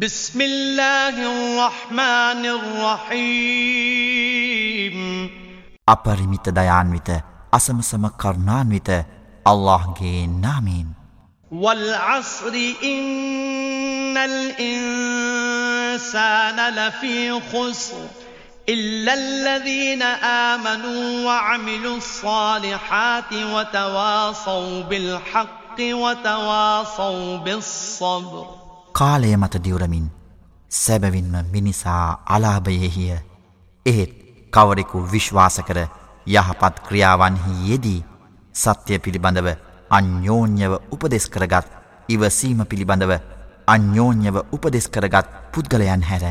بسم الله الرحمن الرحيم. අපරිමිත දයාන්විත අසමසම කරුණාන්විත අල්ලාහ්ගේ نامين والعصر إن الإنسان لفي خسر إلا الذين آمنوا وعملوا الصالحات وتواصوا بالحق وتواصوا بالصبر. කාලය මත දිවරමින් සැබවින්ම මිනිසා අලාභයෙහිය. එහෙත් කවරෙකු විශ්වාස කර යහපත් ක්‍රියාවන්හි යෙදී සත්‍යය පිළිබඳව අන්‍යෝන්‍යව උපදෙස් කරගත් ඉවසීම පිළිබඳව අන්‍යෝන්‍යව උපදෙස් කරගත් පුද්ගලයන් හැර